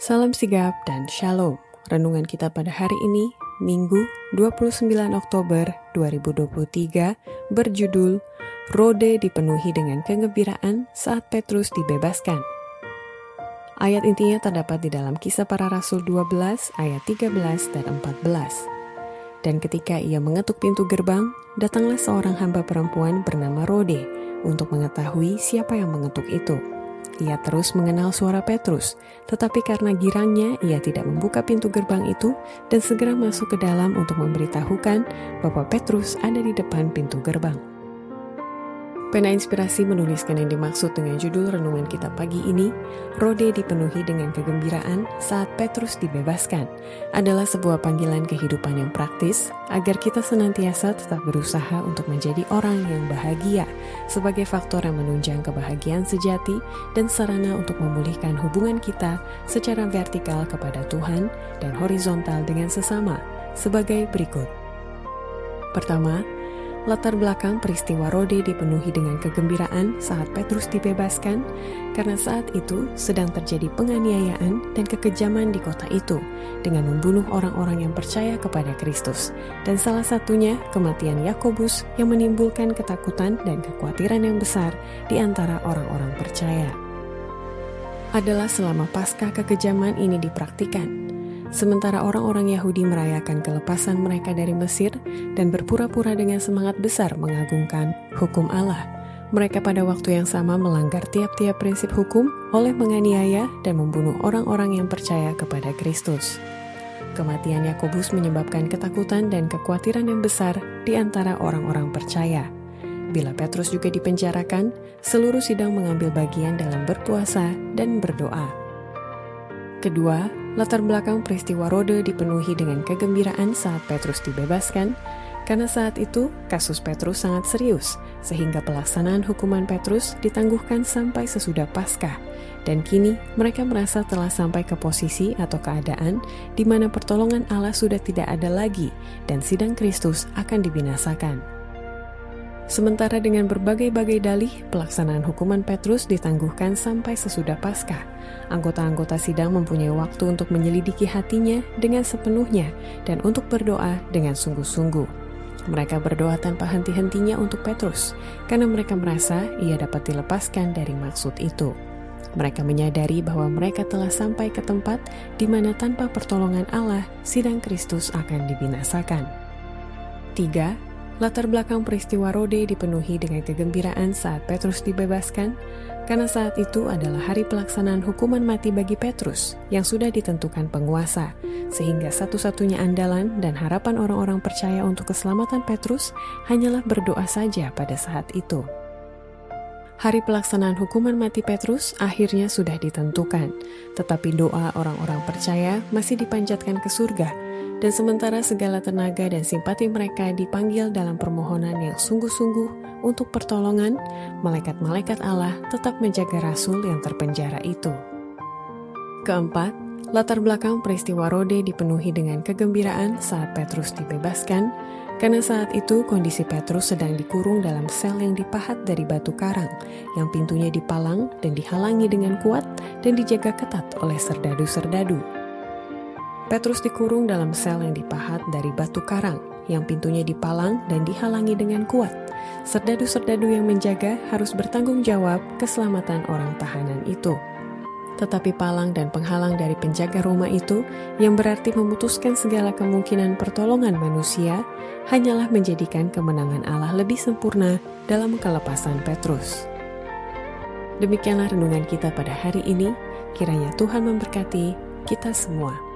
Salam sigap dan shalom. Renungan kita pada hari ini, Minggu 29 Oktober 2023, berjudul Rode dipenuhi dengan kegembiraan saat Petrus dibebaskan. Ayat intinya terdapat di dalam kisah para rasul 12 ayat 13 dan 14. Dan ketika ia mengetuk pintu gerbang, datanglah seorang hamba perempuan bernama Rode untuk mengetahui siapa yang mengetuk itu. Ia terus mengenal suara Petrus, tetapi karena girangnya ia tidak membuka pintu gerbang itu dan segera masuk ke dalam untuk memberitahukan bahwa Petrus ada di depan pintu gerbang. Pena Inspirasi menuliskan yang dimaksud dengan judul renungan kita pagi ini, Rode dipenuhi dengan kegembiraan saat Petrus dibebaskan, adalah sebuah panggilan kehidupan yang praktis agar kita senantiasa tetap berusaha untuk menjadi orang yang bahagia sebagai faktor yang menunjang kebahagiaan sejati dan sarana untuk memulihkan hubungan kita secara vertikal kepada Tuhan dan horizontal dengan sesama sebagai berikut. Pertama, Latar belakang peristiwa Rode dipenuhi dengan kegembiraan saat Petrus dibebaskan, karena saat itu sedang terjadi penganiayaan dan kekejaman di kota itu dengan membunuh orang-orang yang percaya kepada Kristus, dan salah satunya kematian Yakobus yang menimbulkan ketakutan dan kekhawatiran yang besar di antara orang-orang percaya. Adalah selama pasca kekejaman ini dipraktikan, Sementara orang-orang Yahudi merayakan kelepasan mereka dari Mesir dan berpura-pura dengan semangat besar mengagungkan hukum Allah, mereka pada waktu yang sama melanggar tiap-tiap prinsip hukum oleh menganiaya dan membunuh orang-orang yang percaya kepada Kristus. Kematian Yakobus menyebabkan ketakutan dan kekhawatiran yang besar di antara orang-orang percaya. Bila Petrus juga dipenjarakan, seluruh sidang mengambil bagian dalam berpuasa dan berdoa. Kedua, Latar belakang peristiwa Rode dipenuhi dengan kegembiraan saat Petrus dibebaskan, karena saat itu kasus Petrus sangat serius, sehingga pelaksanaan hukuman Petrus ditangguhkan sampai sesudah Paskah. Dan kini mereka merasa telah sampai ke posisi atau keadaan di mana pertolongan Allah sudah tidak ada lagi dan sidang Kristus akan dibinasakan. Sementara dengan berbagai-bagai dalih, pelaksanaan hukuman Petrus ditangguhkan sampai sesudah Paskah. Anggota-anggota sidang mempunyai waktu untuk menyelidiki hatinya dengan sepenuhnya dan untuk berdoa dengan sungguh-sungguh. Mereka berdoa tanpa henti-hentinya untuk Petrus, karena mereka merasa ia dapat dilepaskan dari maksud itu. Mereka menyadari bahwa mereka telah sampai ke tempat di mana tanpa pertolongan Allah, sidang Kristus akan dibinasakan. 3 Latar belakang peristiwa Rode dipenuhi dengan kegembiraan saat Petrus dibebaskan, karena saat itu adalah hari pelaksanaan hukuman mati bagi Petrus yang sudah ditentukan penguasa, sehingga satu-satunya andalan dan harapan orang-orang percaya untuk keselamatan Petrus hanyalah berdoa saja pada saat itu. Hari pelaksanaan hukuman mati Petrus akhirnya sudah ditentukan, tetapi doa orang-orang percaya masih dipanjatkan ke surga. Dan sementara segala tenaga dan simpati mereka dipanggil dalam permohonan yang sungguh-sungguh untuk pertolongan, malaikat-malaikat Allah tetap menjaga rasul yang terpenjara itu. Keempat, latar belakang peristiwa Rode dipenuhi dengan kegembiraan saat Petrus dibebaskan, karena saat itu kondisi Petrus sedang dikurung dalam sel yang dipahat dari batu karang, yang pintunya dipalang dan dihalangi dengan kuat dan dijaga ketat oleh serdadu-serdadu. Petrus dikurung dalam sel yang dipahat dari batu karang, yang pintunya dipalang dan dihalangi dengan kuat. Serdadu-serdadu yang menjaga harus bertanggung jawab keselamatan orang tahanan itu. Tetapi palang dan penghalang dari penjaga rumah itu, yang berarti memutuskan segala kemungkinan pertolongan manusia, hanyalah menjadikan kemenangan Allah lebih sempurna dalam kelepasan Petrus. Demikianlah renungan kita pada hari ini. Kiranya Tuhan memberkati kita semua.